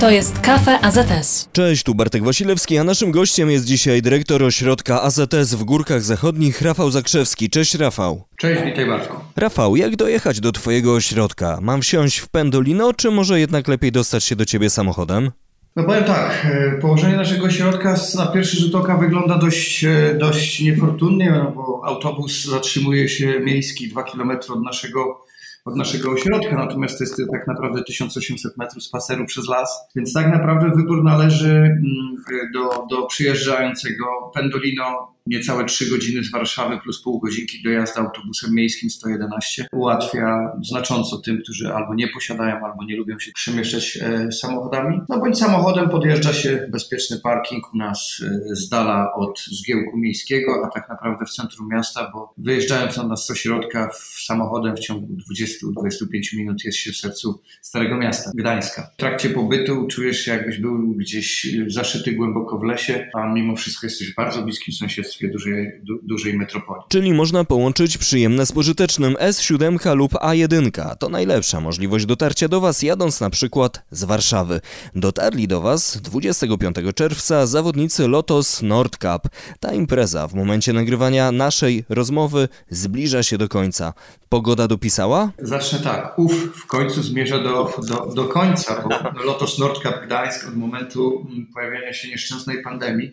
To jest Kafe AZS. Cześć, tu Bartek Wasilewski, a naszym gościem jest dzisiaj dyrektor ośrodka AZS w Górkach Zachodnich, Rafał Zakrzewski. Cześć Rafał. Cześć, witaj Bartku. Rafał, jak dojechać do twojego ośrodka? Mam wsiąść w Pendolino, czy może jednak lepiej dostać się do ciebie samochodem? No powiem tak, e, położenie naszego ośrodka na pierwszy rzut oka wygląda dość, e, dość niefortunnie, no bo autobus zatrzymuje się miejski 2 km od naszego od naszego ośrodka, natomiast to jest tak naprawdę 1800 metrów spaceru przez las, więc tak naprawdę wybór należy mm, do, do przyjeżdżającego Pendolino niecałe 3 godziny z Warszawy plus pół godzinki dojazdu autobusem miejskim 111 ułatwia znacząco tym, którzy albo nie posiadają, albo nie lubią się przemieszczać e, samochodami. No bądź samochodem podjeżdża się bezpieczny parking u nas e, z dala od zgiełku miejskiego, a tak naprawdę w centrum miasta, bo wyjeżdżając na nas z ośrodka samochodem w ciągu 20-25 minut jest się w sercu Starego Miasta, Gdańska. W trakcie pobytu czujesz się jakbyś był gdzieś zaszyty głęboko w lesie, a mimo wszystko jesteś w bardzo bliskim sąsiedztwie dużej, du, dużej metropolii. Czyli można połączyć przyjemne z pożytecznym S7 lub A1. To najlepsza możliwość dotarcia do Was jadąc na przykład z Warszawy. Dotarli do Was 25 czerwca zawodnicy Lotos Nordcup. Ta impreza w momencie nagrywania naszej rozmowy zbliża się do końca. Pogoda dopisała? Zacznę tak. Uf, w końcu zmierza do, do, do końca, bo Lotos Nordcup Gdańsk od momentu pojawienia się nieszczęsnej pandemii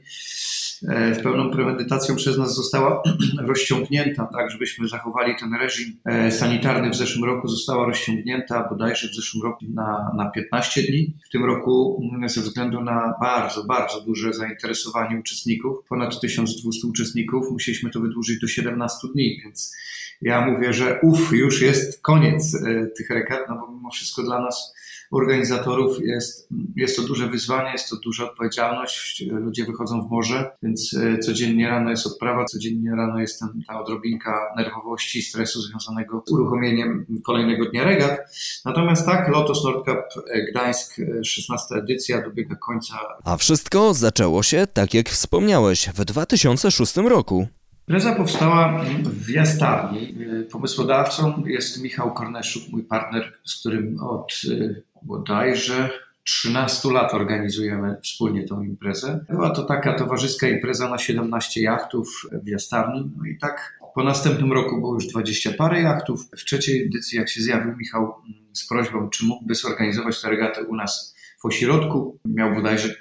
z pełną premedytacją przez nas została rozciągnięta, tak, żebyśmy zachowali ten reżim e, sanitarny w zeszłym roku, została rozciągnięta bodajże w zeszłym roku na, na 15 dni. W tym roku mm, ze względu na bardzo, bardzo duże zainteresowanie uczestników, ponad 1200 uczestników, musieliśmy to wydłużyć do 17 dni, więc ja mówię, że uf, już jest koniec e, tych rekord, no bo mimo wszystko dla nas organizatorów jest, jest to duże wyzwanie, jest to duża odpowiedzialność. Ludzie wychodzą w morze, więc e, codziennie rano jest odprawa, codziennie rano jest ten, ta odrobinka nerwowości stresu związanego z uruchomieniem kolejnego dnia regat. Natomiast tak, Lotos Nordcup Gdańsk, 16 edycja dobiega końca. A wszystko zaczęło się, tak jak wspomniałeś, w 2006 roku. Impreza powstała w Jastarni. Pomysłodawcą jest Michał Korneszuk, mój partner, z którym od e, bodajże 13 lat organizujemy wspólnie tą imprezę. Była to taka towarzyska impreza na 17 jachtów w Jastarni. No i tak po następnym roku było już 20 parę jachtów. W trzeciej edycji, jak się zjawił Michał mm, z prośbą, czy mógłby zorganizować tę regatę u nas w ośrodku, miał bodajże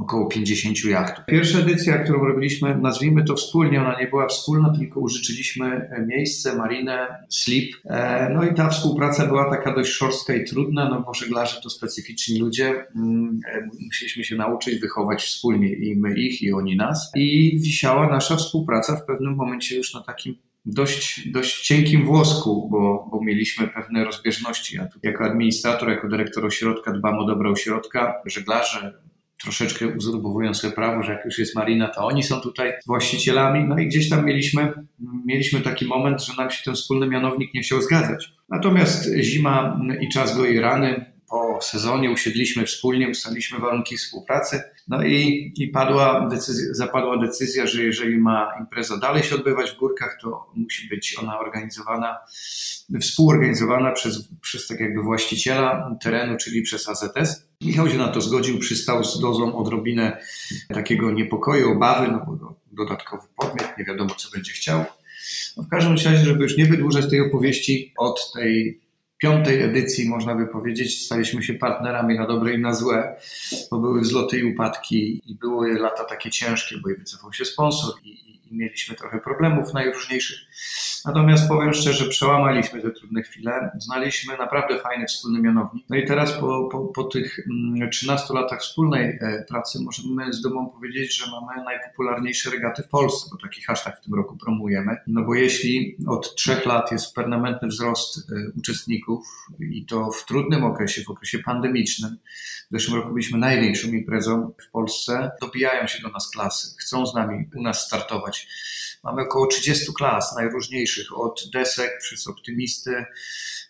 około 50 jachtów. Pierwsza edycja, którą robiliśmy, nazwijmy to wspólnie, ona nie była wspólna, tylko użyczyliśmy miejsce, marinę, slip. E, no i ta współpraca była taka dość szorstka i trudna, no bo żeglarze to specyficzni ludzie. Mm, e, musieliśmy się nauczyć wychować wspólnie i my ich, i oni nas. I wisiała nasza współpraca w pewnym momencie już na takim dość, dość cienkim włosku, bo, bo mieliśmy pewne rozbieżności. Ja tu jako administrator, jako dyrektor ośrodka dbam o dobro ośrodka, żeglarze, troszeczkę uzurpowują sobie prawo, że jak już jest marina, to oni są tutaj właścicielami. No i gdzieś tam mieliśmy, mieliśmy taki moment, że nam się ten wspólny mianownik nie chciał zgadzać. Natomiast zima i czas goi rany. Po sezonie usiedliśmy wspólnie, ustaliliśmy warunki współpracy. No i, i padła decyzja, zapadła decyzja, że jeżeli ma impreza dalej się odbywać w górkach, to musi być ona organizowana, współorganizowana przez, przez tak jakby właściciela terenu, czyli przez AZS. Michał się na to zgodził, przystał z dozą odrobinę takiego niepokoju, obawy, no bo dodatkowy podmiot, nie wiadomo co będzie chciał. No w każdym razie, żeby już nie wydłużać tej opowieści, od tej piątej edycji, można by powiedzieć, staliśmy się partnerami na dobre i na złe, bo były wzloty i upadki i były lata takie ciężkie, bo i wycofał się sponsor i, i, mieliśmy trochę problemów najróżniejszych. Natomiast powiem szczerze, przełamaliśmy te trudne chwile, znaliśmy naprawdę fajny wspólny mianownik. No i teraz po, po, po tych 13 mm, latach wspólnej e, pracy możemy z dumą powiedzieć, że mamy najpopularniejsze regaty w Polsce, bo taki hashtag w tym roku promujemy. No bo jeśli od trzech lat jest permanentny wzrost e, uczestników i to w trudnym okresie, w okresie pandemicznym, w zeszłym roku byliśmy największą imprezą w Polsce, dobijają się do nas klasy, chcą z nami u nas startować much. Mamy około 30 klas najróżniejszych, od desek przez optymisty,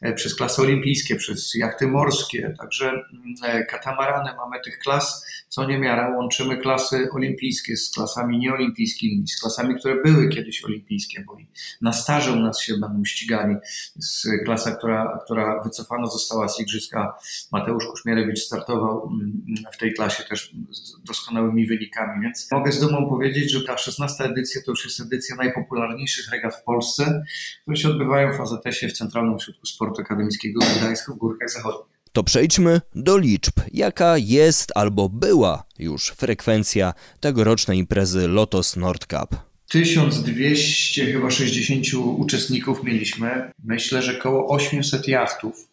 e, przez klasy olimpijskie, przez jachty morskie, także mm, e, katamarany. Mamy tych klas co niemiara. Łączymy klasy olimpijskie z klasami nieolimpijskimi, z klasami, które były kiedyś olimpijskie, bo na staże u nas się będą ścigali. Z klasa, która, która wycofana została z igrzyska, Mateusz Kuszmierewicz startował mm, w tej klasie też z doskonałymi wynikami, więc mogę z dumą powiedzieć, że ta 16 edycja to już jest edycja najpopularniejszych regat w Polsce, które się odbywają w AZS-ie w Centralnym Ośrodku Sportu Akademickiego w Gdańsku w Górkach Zachodnich. To przejdźmy do liczb. Jaka jest albo była już frekwencja tegorocznej imprezy Lotos Nord Cup? 1200 chyba 60 uczestników mieliśmy. Myślę, że około 800 jachtów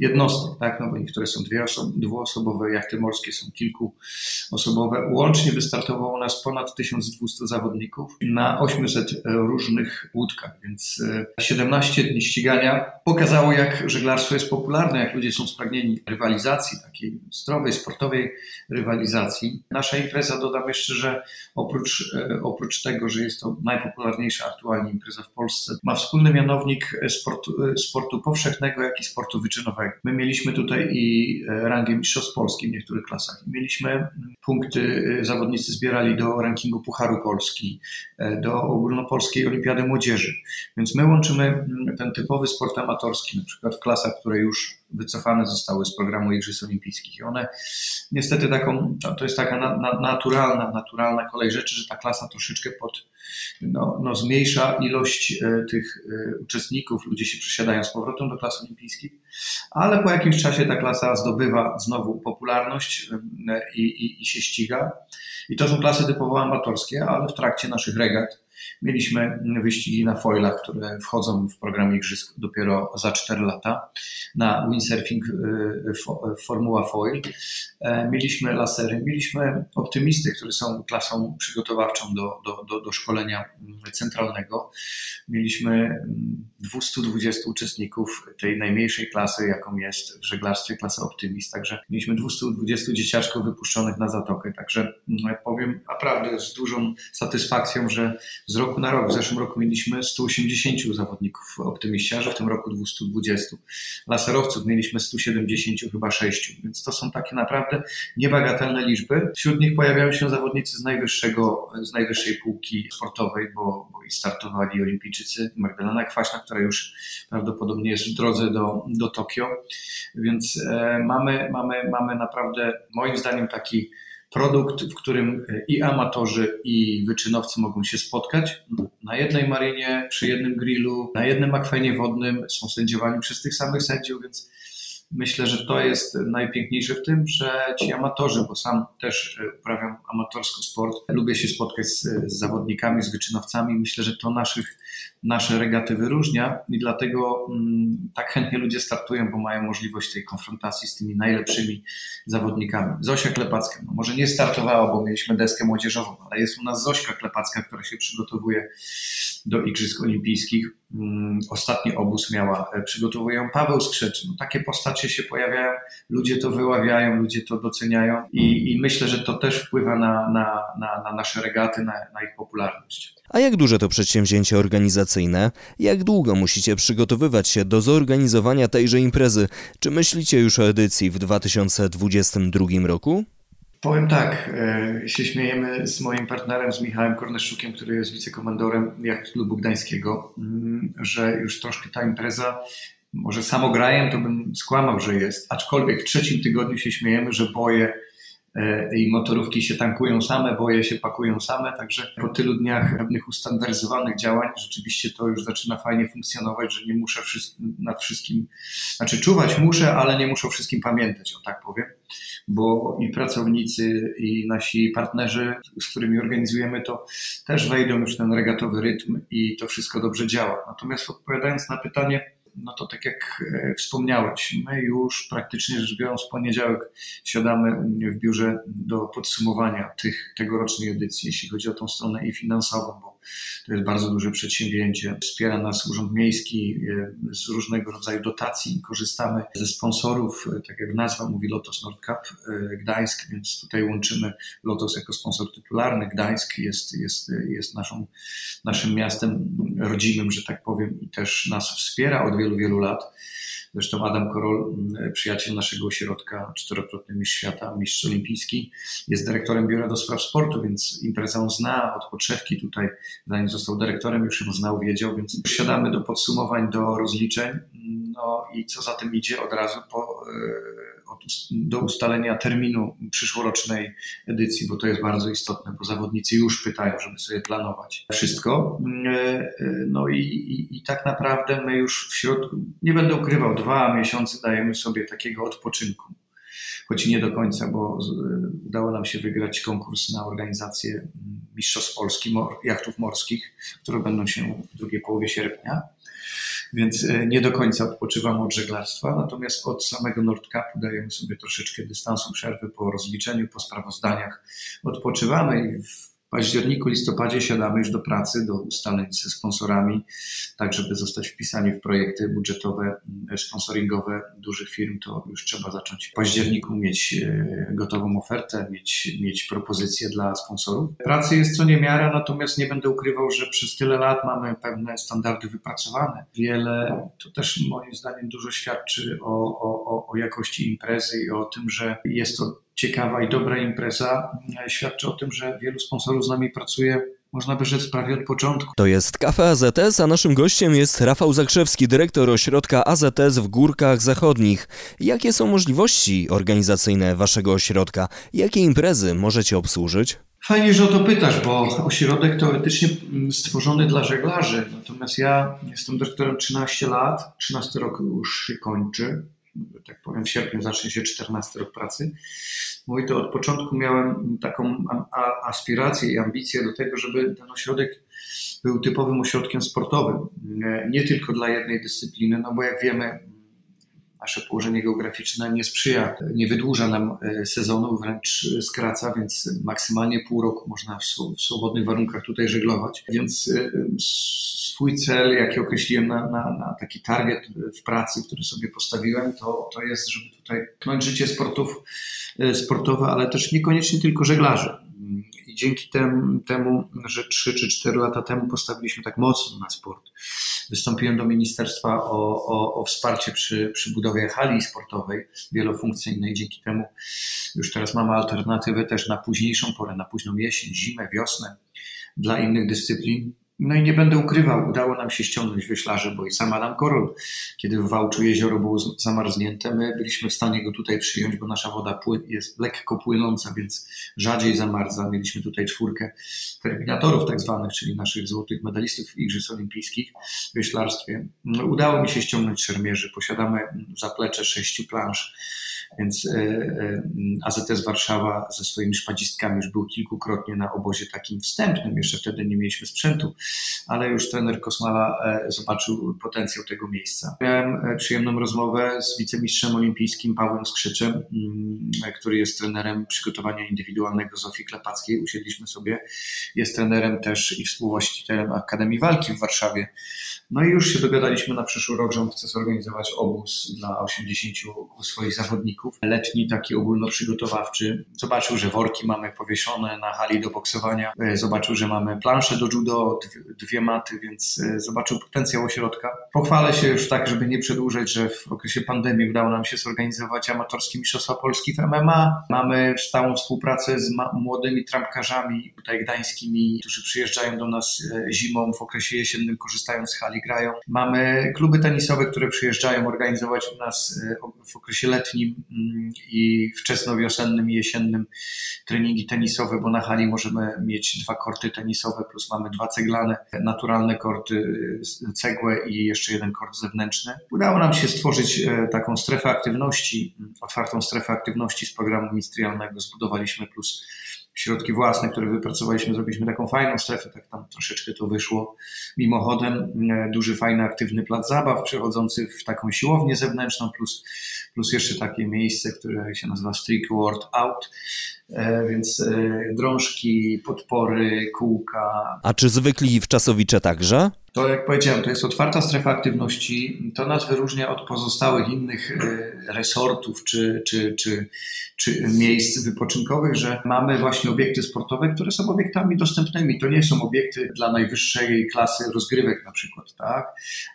jednostek, tak? no bo niektóre są dwie oso dwuosobowe, jachty morskie są kilkuosobowe. Łącznie wystartowało u nas ponad 1200 zawodników na 800 różnych łódkach, więc 17 e, dni ścigania pokazało, jak żeglarstwo jest popularne, jak ludzie są spragnieni rywalizacji, takiej zdrowej, sportowej rywalizacji. Nasza impreza, dodam jeszcze, że oprócz, e, oprócz tego, że jest to najpopularniejsza aktualnie impreza w Polsce, ma wspólny mianownik sportu, e, sportu powszechnego, jak i sportu wyczynowego. My mieliśmy tutaj i e, rangę mistrzostw Polski w niektórych klasach. Mieliśmy mm, punkty, e, zawodnicy zbierali do rankingu Pucharu Polski, e, do ogólnopolskiej Olimpiady Młodzieży. Więc my łączymy mm, ten typowy sport amatorski, na przykład w klasach, które już wycofane zostały z programu Igrzysk Olimpijskich. I one niestety taką, to jest taka na, na, naturalna, naturalna kolej rzeczy, że ta klasa troszeczkę pod, no, no zmniejsza ilość e, tych e, uczestników, ludzie się przesiadają z powrotem do klas olimpijskich, ale po jakimś czasie ta klasa zdobywa znowu popularność e, i, i, i się ściga. I to są klasy typowo amatorskie, ale w trakcie naszych regat Mieliśmy wyścigi na foilach, które wchodzą w program igrzysk dopiero za 4 lata. Na windsurfing y, Formuła Foil. E, mieliśmy lasery, mieliśmy optymisty, które są klasą przygotowawczą do, do, do, do szkolenia centralnego. Mieliśmy 220 mm, uczestników tej najmniejszej klasy, jaką jest w żeglarstwie klasa optymist. Także mieliśmy 220 dzieciaczków wypuszczonych na zatokę. Także mm, powiem naprawdę z dużą satysfakcją, że z roku na rok. W zeszłym roku mieliśmy 180 zawodników optymiściarzy, w tym roku 220. Laserowców mieliśmy 170 chyba 6, więc to są takie naprawdę niebagatelne liczby. Wśród nich pojawiają się zawodnicy z najwyższego, z najwyższej półki sportowej, bo, bo i startowali olimpijczycy Magdalena Kwaśna, która już prawdopodobnie jest w drodze do, do Tokio, więc e, mamy, mamy, mamy naprawdę moim zdaniem taki produkt, w którym e, i amatorzy, i wyczynowcy mogą się spotkać. Na jednej marinie, przy jednym grillu, na jednym akwenie wodnym, są sędziowani przez tych samych sędziów, więc Myślę, że to jest najpiękniejsze w tym, że ci amatorzy, bo sam też e, uprawiam amatorsko sport, lubię się spotkać z, z zawodnikami, z wyczynowcami. Myślę, że to naszych, nasze regaty wyróżnia i dlatego mm, tak chętnie ludzie startują, bo mają możliwość tej konfrontacji z tymi najlepszymi zawodnikami. Zosia Klepacka, no może nie startowała, bo mieliśmy deskę młodzieżową, ale jest u nas Zośka Klepacka, która się przygotowuje do Igrzysk Olimpijskich. Mm, ostatni obóz miała, e, przygotowują Paweł Skrzecz. No, takie postacie się pojawiają, ludzie to wyławiają, ludzie to doceniają i, i myślę, że to też wpływa na, na, na, na nasze regaty, na, na ich popularność. A jak duże to przedsięwzięcie organizacyjne? Jak długo musicie przygotowywać się do zorganizowania tejże imprezy? Czy myślicie już o edycji w 2022 roku? Powiem tak, e, się śmiejemy z moim partnerem, z Michałem Korneszczukiem, który jest wicekomandorem jak klubu gdańskiego, mm, że już troszkę ta impreza, może samograjem to bym skłamał, że jest, aczkolwiek w trzecim tygodniu się śmiejemy, że boje i motorówki się tankują same, boje się pakują same, także po tylu dniach pewnych ustandaryzowanych działań rzeczywiście to już zaczyna fajnie funkcjonować, że nie muszę nad wszystkim, znaczy czuwać muszę, ale nie muszę wszystkim pamiętać, o tak powiem bo i pracownicy, i nasi partnerzy, z którymi organizujemy to, też wejdą już w ten regatowy rytm i to wszystko dobrze działa. Natomiast odpowiadając na pytanie, no to tak jak e, wspomniałeś, my już praktycznie rzecz biorąc w poniedziałek siadamy w biurze do podsumowania tych tegorocznej edycji, jeśli chodzi o tą stronę i finansową, bo To jest bardzo duże przedsięwzięcie. Wspiera nas Urząd Miejski z różnego rodzaju dotacji. Korzystamy ze sponsorów, tak jak nazwa mówi Lotos Nordcap Gdańsk, więc tutaj łączymy Lotos jako sponsor tytularny. Gdańsk jest, jest, jest naszą, naszym miastem rodzimym, że tak powiem, i też nas wspiera od wielu, wielu lat. Zresztą Adam Korol, mm, przyjaciel naszego ośrodka, czterokrotny mistrz świata, mistrz olimpijski, jest dyrektorem biura do spraw sportu, więc imprezę on zna od podszewki tutaj, zanim został dyrektorem, już ją znał, wiedział, więc siadamy do podsumowań, do rozliczeń. No i co za tym idzie od razu po, e, do ustalenia terminu przyszłorocznej edycji, bo to jest bardzo istotne, bo zawodnicy już pytają, żeby sobie planować wszystko. E, e, no i, i, i tak naprawdę my już w środku, nie będę ukrywał, dwa miesiące dajemy sobie takiego odpoczynku choć nie do końca, bo udało nam się wygrać konkurs na organizację Mistrzostw Polski jachtów morskich, które będą się w drugiej połowie sierpnia więc e, nie do końca odpoczywam od żeglarstwa, natomiast od samego Nordcapu dajemy sobie troszeczkę dystansu, przerwy po rozliczeniu, po sprawozdaniach. Odpoczywamy i październiku, listopadzie siadamy już do pracy, do ustaleń ze sponsorami, tak żeby zostać wpisani w projekty budżetowe, mm, sponsoringowe dużych firm, to już trzeba zacząć w październiku mieć e, gotową ofertę, mieć, mieć propozycje dla sponsorów. Pracy jest co niemiara, natomiast nie będę ukrywał, że przez tyle lat mamy pewne standardy wypracowane. Wiele, to też moim zdaniem dużo świadczy o, o, o jakości imprezy i o tym, że jest to ciekawa i dobra impreza świadczy o tym, że wielu sponsorów z nami pracuje można by rzec prawie od początku. To jest Kafe AZS, a naszym gościem jest Rafał Zakrzewski, dyrektor ośrodka AZS w Górkach Zachodnich. Jakie są możliwości organizacyjne waszego ośrodka? Jakie imprezy możecie obsłużyć? Fajnie, że o to pytasz, bo ośrodek teoretycznie stworzony dla żeglarzy. Natomiast ja jestem dyrektorem 13 lat, 13 rok już się kończy tak powiem, w sierpniu zacznie się 14 rok pracy. Mój to od początku miałem taką aspirację i ambicję do tego, żeby ten ośrodek był typowym ośrodkiem sportowym. Nie tylko dla jednej dyscypliny, no bo jak wiemy, nasze położenie geograficzne nie sprzyja, nie wydłuża nam e, sezonu, wręcz skraca, więc maksymalnie pół roku można w swobodnych warunkach tutaj żeglować. Więc e, swój cel, jaki określiłem na, na, na taki target w pracy, który sobie postawiłem, to, to jest, żeby tutaj pchnąć życie sportów, e, sportowe, ale też niekoniecznie tylko żeglarzy. Dzięki temu, temu, że 3 czy 4 lata temu postawiliśmy tak mocno na sport, wystąpiłem do ministerstwa o, o, o wsparcie przy, przy budowie hali sportowej wielofunkcyjnej. Dzięki temu już teraz mamy alternatywę też na późniejszą porę, na późną jesień, zimę, wiosnę dla innych dyscyplin. No i nie będę ukrywał, udało nam się ściągnąć wyślarze, bo i sam Adam Korol, kiedy w Wałczu jezioro było zamarznięte, my byliśmy w stanie go tutaj przyjąć, bo nasza woda jest lekko płynąca, więc rzadziej zamarza. Mieliśmy tutaj czwórkę terminatorów tak zwanych, czyli naszych złotych medalistów Igrzysk Olimpijskich w wyślarstwie. No, udało mi się ściągnąć szermierzy. Posiadamy zaplecze sześciu plansz więc e, e, AZS Warszawa ze swoimi szpadzistkami już był kilkukrotnie na obozie takim wstępnym. Jeszcze wtedy nie mieliśmy sprzętu, ale już trener Kosmala e, zobaczył potencjał tego miejsca. Miałem przyjemną rozmowę z wicemistrzem olimpijskim Pawłem Skrzyczem, mm, który jest trenerem przygotowania indywidualnego Zofii Klepackiej. Usiedliśmy sobie. Jest trenerem też i współwłaścicielem Akademii Walki w Warszawie. No i już się dogadaliśmy na przyszły rok, że on chce zorganizować obóz dla 80 swoich zawodników. Letni taki ogólnoprzygotowawczy. Zobaczył, że worki mamy powieszone na hali do boksowania. E, zobaczył, że mamy plansze do judo, dwie maty, więc e, zobaczył potencjał ośrodka. Pochwalę się już tak, żeby nie przedłużać, że w okresie pandemii udało nam się zorganizować amatorskie Mistrzostwa Polski w MMA. Mamy stałą współpracę z młodymi trampkarzami tutaj gdańskimi, którzy przyjeżdżają do nas e, zimą, w okresie jesiennym korzystają z hali grają. Mamy kluby tenisowe, które przyjeżdżają organizować u nas e, w okresie letnim mm, i wczesnowiosennym i jesiennym treningi tenisowe, bo na hali możemy mieć dwa korty tenisowe, plus mamy dwa ceglane, naturalne korty, e, cegłę i jeszcze jeden kort zewnętrzny. Udało nam się stworzyć e, taką strefę aktywności, otwartą strefę aktywności z programu ministerialnego zbudowaliśmy, plus środki własne, które wypracowaliśmy, zrobiliśmy taką fajną strefę, tak tam troszeczkę to wyszło. Mimochodem duży, fajny, aktywny plac zabaw, przechodzący w taką siłownię zewnętrzną, plus, plus jeszcze takie miejsce, które się nazywa Street World Out, E, więc e, drążki, podpory, kółka. A czy zwykli wczasowicze także? To jak powiedziałem, to jest otwarta strefa aktywności. To nas wyróżnia od pozostałych innych e, resortów czy, czy, czy, czy miejsc wypoczynkowych, że mamy właśnie obiekty sportowe, które są obiektami dostępnymi. To nie są obiekty dla najwyższej klasy rozgrywek na przykład, tak?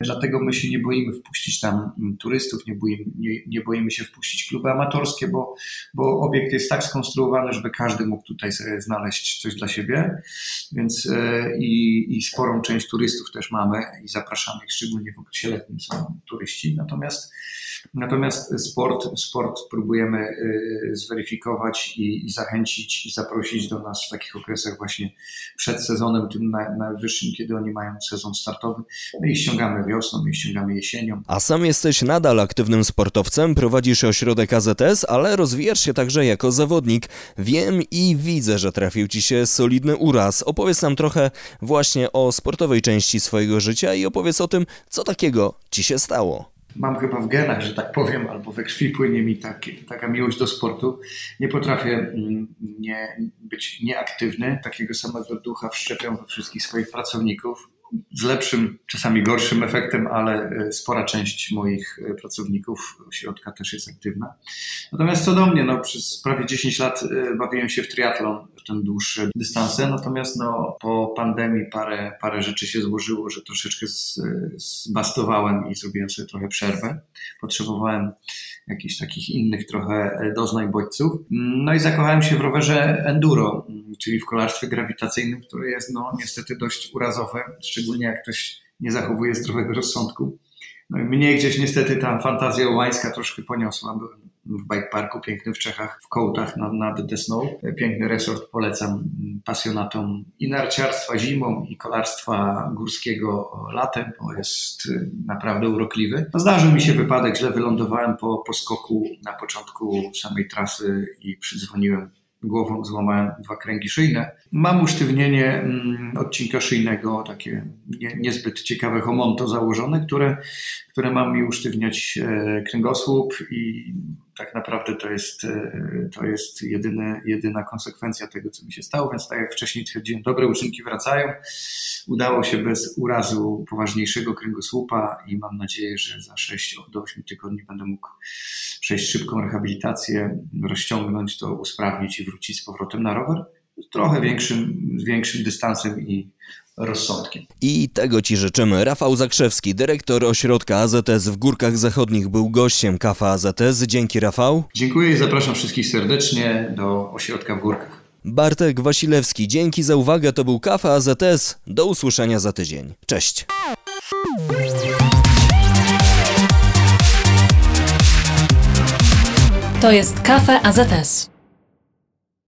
Dlatego my się nie boimy wpuścić tam turystów, nie boimy, nie, nie boimy się wpuścić kluby amatorskie, bo, bo obiekt jest tak skonstruowany, żeby każdy mógł tutaj znaleźć coś dla siebie, więc e, i sporą część turystów też mamy i zapraszamy ich, szczególnie w okresie letnim są turyści, natomiast Natomiast sport, sport próbujemy y, zweryfikować i, i, zachęcić i zaprosić do nas w takich okresach właśnie przed sezonem, tym najwyższym, kiedy oni mają sezon startowy. My ich ściągamy wiosną, my ich ściągamy jesienią. A sam jesteś nadal aktywnym sportowcem, prowadzisz ośrodek AZS, ale rozwijasz się także jako zawodnik. Wiem i widzę, że trafił ci się solidny uraz. Opowiedz nam trochę właśnie o sportowej części swojego życia i opowiedz o tym, co takiego ci się stało mam chyba w genach, że tak powiem, albo we krwi płynie mi taki, taka miłość do sportu. Nie potrafię mm, nie, być nieaktywny. Takiego samego ducha wszczepiam we wszystkich swoich pracowników z lepszym, czasami gorszym efektem, ale e, spora część moich e, pracowników ośrodka też jest aktywna. Natomiast co do mnie, no, przez prawie 10 lat e, bawiłem się w triatlon, w ten dłuższe dystanse, natomiast no, po pandemii parę, parę rzeczy się złożyło, że troszeczkę zbastowałem i zrobiłem sobie trochę przerwę. Potrzebowałem jakichś takich innych trochę doznań bodźców. No i zakochałem się w rowerze enduro, czyli w kolarstwie grawitacyjnym, które jest no niestety dość urazowe, szczególnie jak ktoś nie zachowuje zdrowego rozsądku. No i mnie gdzieś niestety ta fantazja łańska troszkę poniosła. Byłem w bike parku pięknym w Czechach, w Kołtach nad, nad Desną. Piękny resort polecam pasjonatom i narciarstwa zimą i kolarstwa górskiego latem, bo jest naprawdę urokliwy. No, zdarzył mi się wypadek, źle wylądowałem po, po skoku na początku samej trasy i przydzwoniłem głową złamałem dwa kręgi szyjne. Mam usztywnienie mm, odcinka szyjnego, takie nie, niezbyt ciekawe homonto założone, które, które ma mi usztywniać e, kręgosłup i tak naprawdę to jest, e, to jest jedyne, jedyna konsekwencja tego, co mi się stało, więc tak jak wcześniej twierdziłem, dobre uczynki wracają. Udało się bez urazu poważniejszego kręgosłupa i mam nadzieję, że za 6 do 8 tygodni będę mógł przejść szybką rehabilitację, rozciągnąć to, usprawnić i wrócić z powrotem na rower trochę większym, większym dystansem i rozsądkiem. I tego Ci życzymy. Rafał Zakrzewski, dyrektor ośrodka AZS w Górkach Zachodnich, był gościem Kafa AZS. Dzięki Rafał. Dziękuję i zapraszam wszystkich serdecznie do ośrodka w Górkach. Bartek Wasilewski, dzięki za uwagę. To był Kafa AZS. Do usłyszenia za tydzień. Cześć. To jest Kafe AZS.